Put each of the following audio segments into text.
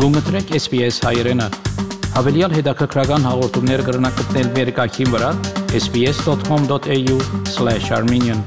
Գումտրեք SPS հայրենը։ Հավելյալ հետաքրքրական հաղորդումներ կգրնակցնել վերկայքին վրա sps.com.au/armenian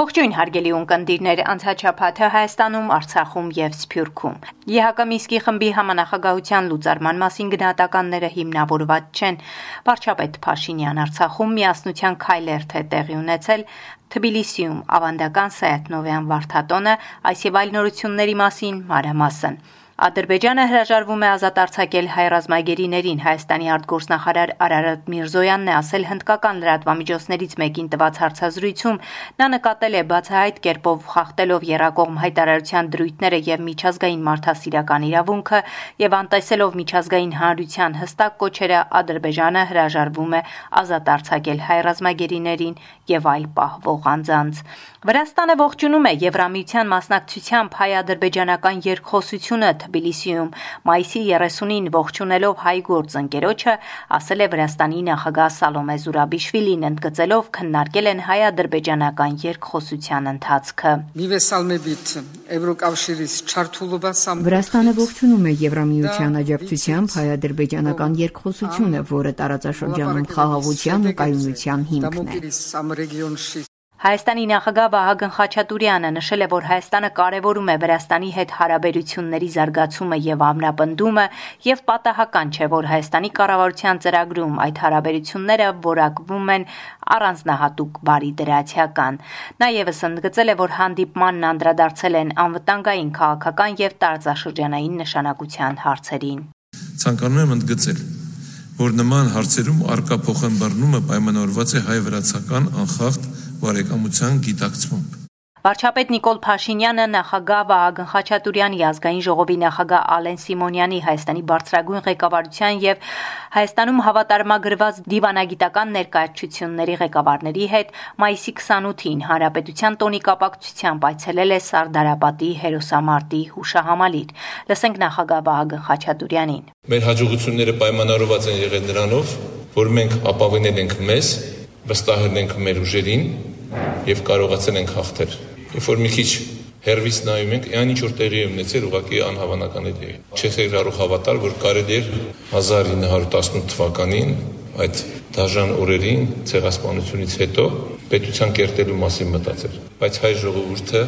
Ողջույն հարգելի ունկնդիրներ, անցաչափաթը Հայաստանում, Արցախում եւ Սփյուռքում։ ԵՀԿ Միսկի խմբի համանախագահության լուծարման մասին գնահատականները հիմնավորված չեն։ Վարչապետ Փաշինյան Արցախում միասնության քայլերթ է տեղի ունեցել Թբիլիսիում ավանդական Սայաթնովյան վարթատոնը, այս եւ այլ նորությունների մասին մանրամասն։ Ադրբեջանը հրաժարվում է ազատ արձակել հայ ռազմագերիներին։ Հայաստանի արտգործնախարար Արարատ Միրզոյանն է ասել հնդկական լրատվամիջոցներից մեկին տված հարցազրույցում, նա նկատել է բացահայտ կերպով խախտելով Երակողմ հայտարարության դրույթները եւ միջազգային մարդասիրական իրավունքը եւ անտեսելով միջազգային հանրության հստակ կոչերը Ադրբեջանը հրաժարվում է ազատ արձակել հայ ռազմագերիներին եւ այլ պահվող անձանց։ Վրաստանը ողջունում է Եվրամիության մասնակցությամբ հայ-ադրբեջանական երկխոսությունը Թբիլիսիում մայիսի 30-ին ողջունելով հայ գործընկերոջը, ասել է Վրաստանի նախագահ Սալոմե Զուրաբիշվիլին, ընդգծելով քննարկել են հայ-ադրբեջանական երկխոսության ընթացքը։ Վրաստանը ողջունում է Եվրամիության աջակցությամբ հայ-ադրբեջանական երկխոսությունը, որը տարածաշրջանում խաղաղության ու կայունության հիմքն է։ Հայաստանի նախագահ Վահագն Խաչատուրյանը նշել է, որ Հայաստանը կարևորում է Վրաստանի հետ հարաբերությունների զարգացումը եւ ամրապնդումը եւ պատահական չէ, որ Հայաստանի կառավարության ծրագրում այդ հարաբերությունները որակվում են առանձնահատուկ բարի դրացիական։ Նա եւս ընդգծել է, որ հանդիպմանն անդրադարձել են անվտանգային, քաղաքական եւ տարածաշրջանային նշանակության հարցերին։ Ցանկանում եմ ընդգծել, որ նման հարցերում արկա փոխանցումը պայմանավորված է հայ-վրացական անխախտ բարեկամության գիտակցմամբ։ Վարչապետ Նիկոլ Փաշինյանը նախագահ Վահագն Խաչատուրյանի ազգային ժողովի նախագահ Ալեն Սիմոնյանի Հայաստանի բարձրագույն ղեկավարության եւ Հայաստանում հավատարմագրված դիվանագիտական ներկայացությունների ղեկավարների հետ մայիսի 28-ին Հանրապետության տոնի կապակցությամբ այցելել է Սարդարապատի հերոսամարտի հուշահամալիր։ Լսենք նախագահ Վահագն Խաչատուրյանին։ Մեր հաջողությունները պայմանավորված են եղել նրանով, որ մենք ապավինել ենք մեզ վստահել ենք մեր ուժերին եւ կարողացել ենք հաղթել։ Երբ որ մի քիչ հերվից նայում ենք, այն ինչ որ տեղի է ունեցել, ուղղակի անհավանական է տեղի։ Չես կարող հավատալ, որ կարելի էր 1918 թվականին այդ դաժան օրերին ցեղասպանությունից հետո պետության կերտելու մասին մտածել։ Բայց հայ ժողովուրդը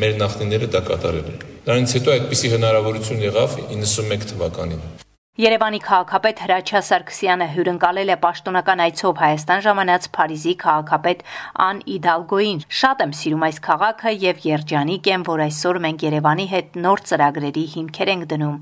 մեր նախնիները դա կատարել են։ Դրանից հետո այդպիսի հնարավորություն եղավ 91 թվականին։ Երևանի քաղաքապետ Հրաչյա Սարգսյանը հյուրընկալել է պաշտոնական այցով Հայաստան ժամանած Փարիզի քաղաքապետ Ան Իդալգոին։ Շատ եմ սիրում այս քաղաքը եւ երջանիկ եմ, որ այսօր մենք Երևանի հետ նոր ծրագրերի հիմքեր ենք դնում,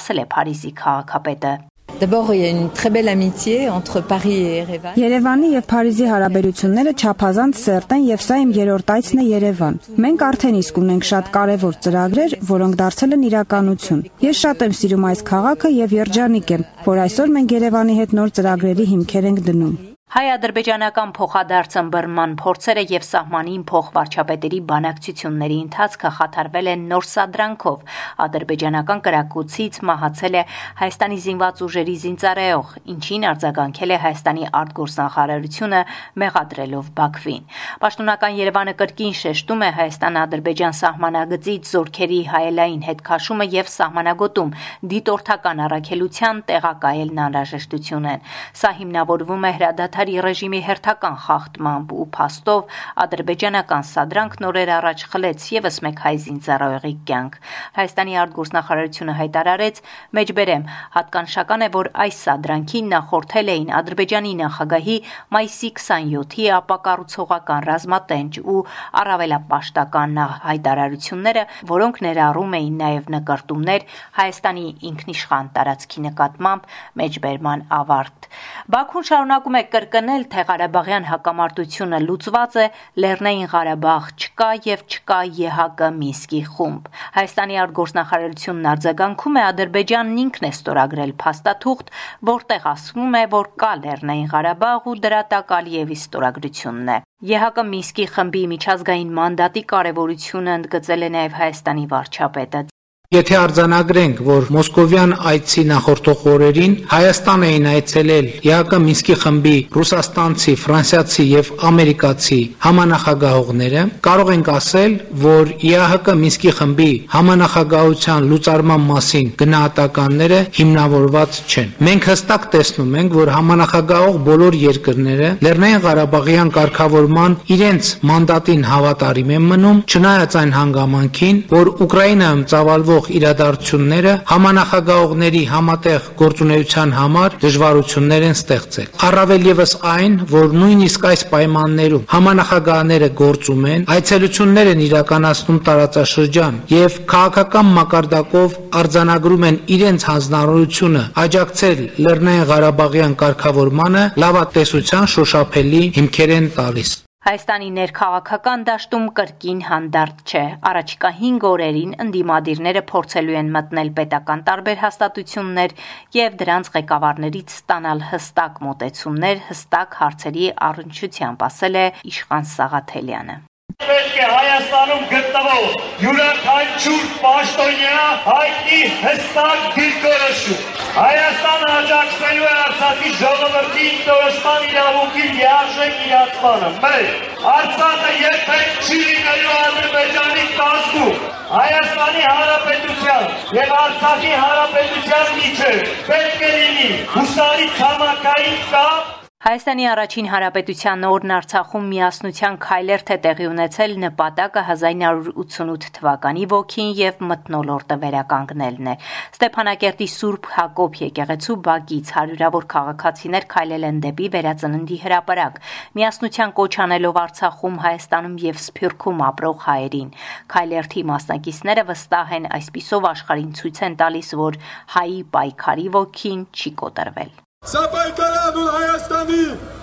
ասել է Փարիզի քաղաքապետը։ D'abord, il y a une très belle amitié entre Paris et Yerevan. Երևանի եւ Փարիզի հարաբերությունները չափազանց սերտ են եւ սա իմ երրորդ այցն է Երևան։ Մենք արդեն իսկ ունենք շատ կարեւոր ծրագրեր, որոնք դարձել են իրականություն։ Ես շատ եմ սիրում այս քաղաքը եւ երջանիկ եմ, որ այսօր մենք Երևանի հետ նոր ծրագրերի հիմքեր ենք դնում։ Հայ-ադրբեջանական փոխադարձ ըմբռնման փորձերը եւ սահմանին փոխվարչապետերի բանակցությունների ընթացքը խաթարվել են նոր սադրանքով։ Ադրբեջանական կրակոցից մահացել է Հայաստանի զինված ուժերի զինծառայող, ինչին արձագանքել է Հայաստանի արտգործնախարարությունը մեղադրելով Բաքվին։ Պաշտոնական Երևանը կրկին շեշտում է Հայաստան-Ադրբեջան սահմանագծից զորքերի հայելային հետ քաշումը եւ սահմանագոտում դիտորդական առաքելության տեղակայելն անհրաժեշտություն են։ Սա հիմնավորվում է հրադադար Ղարաբաղի ռեժիմի հերթական խախտմամբ ու փաստով ադրբեջանական սադրանք նորեր առաջ խլեց եւս մեկ հայ զինծառայողի կյանք։ Հայաստանի արտգործնախարարությունը հայտարարեց. «Մեջբերեմ, հատկանշական է, որ այս սադրանքին նախորդել էին Ադրբեջանի նախագահի մայիսի 27-ի ապակառուցողական ռազմատենչ ու առավելապաշտական հայտարարությունները, որոնք ներառում էին նաև նկարտումներ Հայաստանի ինքնիշխան տարածքի նկատմամբ մեջբերման ավարտ։ Բաքուն շարունակում է կր կրկնել, թե Ղարաբաղյան հակամարտությունը լուծված է, Լեռնային Ղարաբաղ չկա եւ չկա ԵՀԿ Մինսկի խումբ։ Հայաստանի արտգործնախարարությունն արձագանքում է Ադրբեջանն ինքն է ստորագրել փաստաթուղթ, որտեղ ասվում է, որ կա Լեռնային Ղարաբաղ ու դրա տակ Ալիևի ստորագրությունն է։ ԵՀԿ Մինսկի խմբի միջազգային մանդատի կարևորությունը ընդգծել է նաև Հայաստանի վարչապետը։ Եթե արձանագրենք, որ Մոսկովյան այցի նախորդող օրերին Հայաստան էին այցելել ԵԱԿ Մինսկի խմբի ռուսաստանցի, ֆրանսիացի եւ ամերիկացի համանախագահողները, կարող ենք ասել, որ ԵԱՀԿ Մինսկի խմբի համանախագահության լուծարման մասին գնահատականները հիմնավորված չեն։ Մենք հստակ տեսնում ենք, որ համանախագահող բոլոր երկրները Լեռնային Ղարաբաղյան կարգավորման իրենց մանդատին հավատարիմ են մնում, չնայած այն հանգամանքին, որ Ուկրաինայում ծավալվող եղող իրադարձությունները համանախագահողների համատեղ գործունեության համար դժվարություններ են ստեղծել։ Առավել եւս այն, որ նույնիսկ այս պայմաններում համանախագահները գործում են, այցելություններ են իրականացնում տարածաշրջան եւ քաղաքական մակարդակով արձանագրում են իրենց հանձնարարությունը աջակցել Լեռնային Ղարաբաղյան կարգավորմանը լավատեսության շոշափելի հիմքեր են տալիս։ Հայաստանի ներքաղաքական դաշտում կրկին հանդարտ չէ։ Առաջիկա 5 օրերին ընդդիմադիրները փորձելու են մտնել պետական տարբեր հաստատություններ եւ դրանց ղեկավարներից ստանալ հստակ մոտեցումներ հստակ հարցերի առնչությամբ, ասել է Իշխան Սաղաթելյանը պետք է Հայաստանում գտնվող յուրաքանչյուր պաշտոնյա հայտնի հստակ դիրքորոշում։ Հայաստանը աջակցելու է Արցախի ժողովրդի ինքնորոշման իրավունքի լիարժեք իրացմանը։ Մեկ Արցախը երբեք չի լինելու Ադրբեջանի կազմում։ Հայաստանի Հանրապետության եւ Արցախի Հանրապետության միջեւ պետք է լինի հուսալի ցամաքային կապ Հայաստանի առաջին հանրապետության օրն Արցախում միասնության քայլերթ է տեղի ունեցել նպատակը 1988 թվականի ոգին եւ մտնոլորտը վերականգնելն է։ Ստեփանակերտի Սուրբ Հակոբ եկեղեցու բակից հարյուրավոր քաղաքացիներ քայլել են դեպի վերածննդի հրապարակ, միասնության կոչ անելով Արցախում, Հայաստանում եւ Սփյուռքում ապրող հայերին։ Քայլերթի մասնակիցները վստահ են այսպիսով աշխարհին ցույց են տալիս, որ հայի պայքարի ոգին չի կոտրվել։ Սա պայքարանուն Հայաստանի,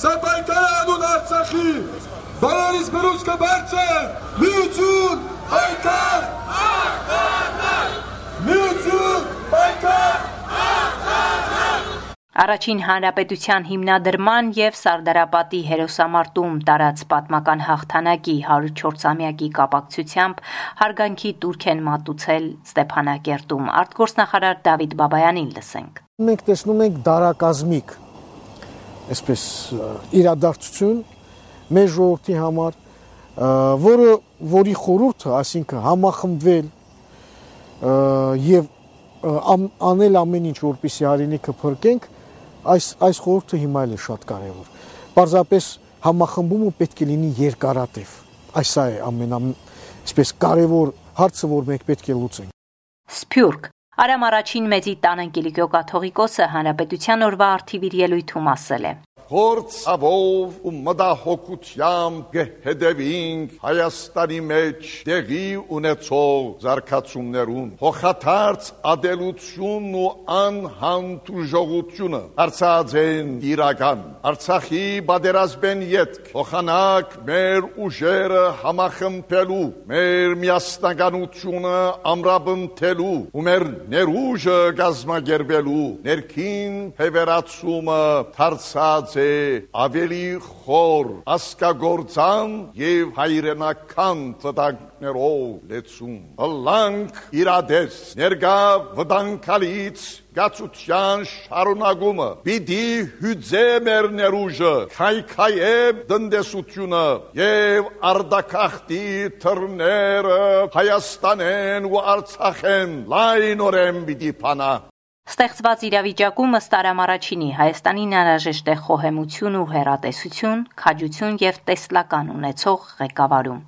սա պայքարանուն Արցախի, բարարիս բրուսկը բարձր, միություն, պայքար, աղթանակ, միություն, պայքար, աղթանակ։ Առաջին Հանրապետության հիմնադրման և Սարդարապատի հերոսամարտում տարած պատմական հաղթանակի 104-ամյակի կապակցությամբ հարգանքի տուրք են մատուցել Ստեփանակերտում։ Արտգործնախարար Դավիթ Բաբայանին լսենք։ Մենք տեսնում ենք դարակազմիկ այսպես իրադարձություն մեր ժողովրդի համար, որը որի խորհուրդը, այսինքն համախմբվել եւ անել ամեն ինչ որպեսի հայրենիքը փրկենք, այս այս խորհուրդը հիմա էլ է շատ կարևոր։ Պարզապես համախմբումը պետք է լինի երկարատև։ Այս է ամենա այսպես կարևոր հարցը, որ մենք պետք է լուծենք։ Սփյուռք Արամ առաջին մեծի տան Անգելիկո կաթողիկոսը հանրապետության օրվա արթիվիր ելույթում ասել է փորձավով ու մտահոգությամբ կհետևինք Հայաստանի մեջ դեղի ունեցող զարգացումներուն հոխաթարց ադելությունն ու անհանդուրժողությունը արցախեն իրական արցախի բادرազբեն յետք հոխանակ մեր ուժերը համախմբելու մեր միասնականությունը ամրապնդելու ու մեր ներուժը գազմագերբելու ներքին հեվերացումը դարձած է ավելի խոր ասկագործան եւ հայրենական ծտակներով լեցում բլանք իրադես ներգա վտանգալից գացության շարունակումը պիտի հյուծե մեր ներուժը քայքայե դնդեսությունը եւ արդակախտի թռները Հայաստանեն ու Արցախեն լայնորեն պիտի փանա Ստեղծված իրավիճակում ըստ Արամ առաջինի Հայաստանին անհրաժեշտ է խոհեմություն ու հերատեսություն, քաջություն եւ տեսլական ունեցող ղեկավարում։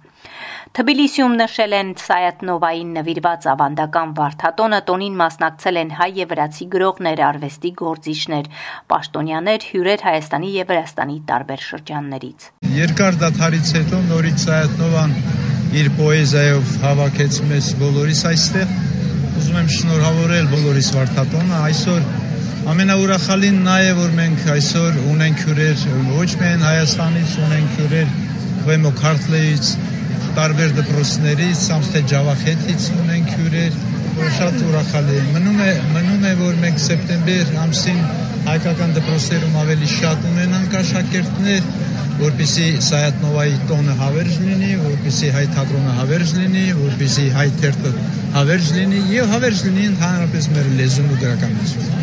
Թբիլիսիում նշել են Սայաթնովային նվիրված ավանդական վարդատոնը տոնին մասնակցել են հայ եւ վրացի գրողներ, արվեստի գործիչներ, պաշտոնյաներ, հյուրեր Հայաստանի եւ Վրաստանի տարբեր շրջաններից։ Երկար դաթարից հետո նորից Սայաթնովան իր պոեզիայով հավաքեց մեզ բոլորիս այստեղ ուզում եմ շնորհավորել բոլորիս Վարդատոնը այսօր ամենաուրախալին նա է որ մենք այսօր ունենք հյուրեր ոչ միայն Հայաստանից ունենք հյուրեր Վեմո Քարտլեից տարբեր դպրոցներից Սամստե Ջավախետից ունենք հյուրեր որ շատ ուրախալի է մնում է մնում է որ մենք սեպտեմբեր ամսին հայկական դպրոցերում ավելի շատ ունենանք աշակերտներ որպիսի Սայատնովայի տոնը հավերժ լինի, որպիսի հայ թատրոնը հավերժ լինի, որպիսի հայ թերթը հավերժ լինի եւ հավերժ լինի ընդհանրապես մեր լեզուն ու գրականությունը։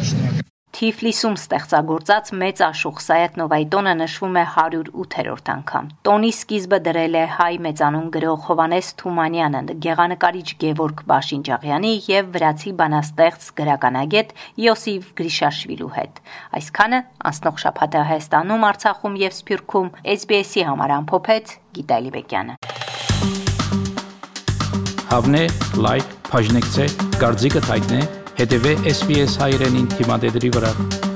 Թիֆլիսում ստեղծագործած մեծ աշուխ Սայատնովայի տոնը նշվում է 108-րդ անգամ։ Տոնի սկիզբը դրել է հայ մեծանուն գրող Հովանես Թումանյանը, գեղանկարիչ Գևորգ Բաշինջաղյանի եւ վրացի բանաստեղծ գրականագետ Յոսիֆ Գրիշաշվիլու հետ։ Այսքանը անցնող շաբաթը Հայաստանում, Արցախում եւ Սփյուռքում SBS-ի համար ամփոփեց Գիտալի Բեկյանը։ Հավնե, լայք, բաժնեկցե, դարձիկը թայտնե Հետևե SPS հայրենին թիմադեդի վրա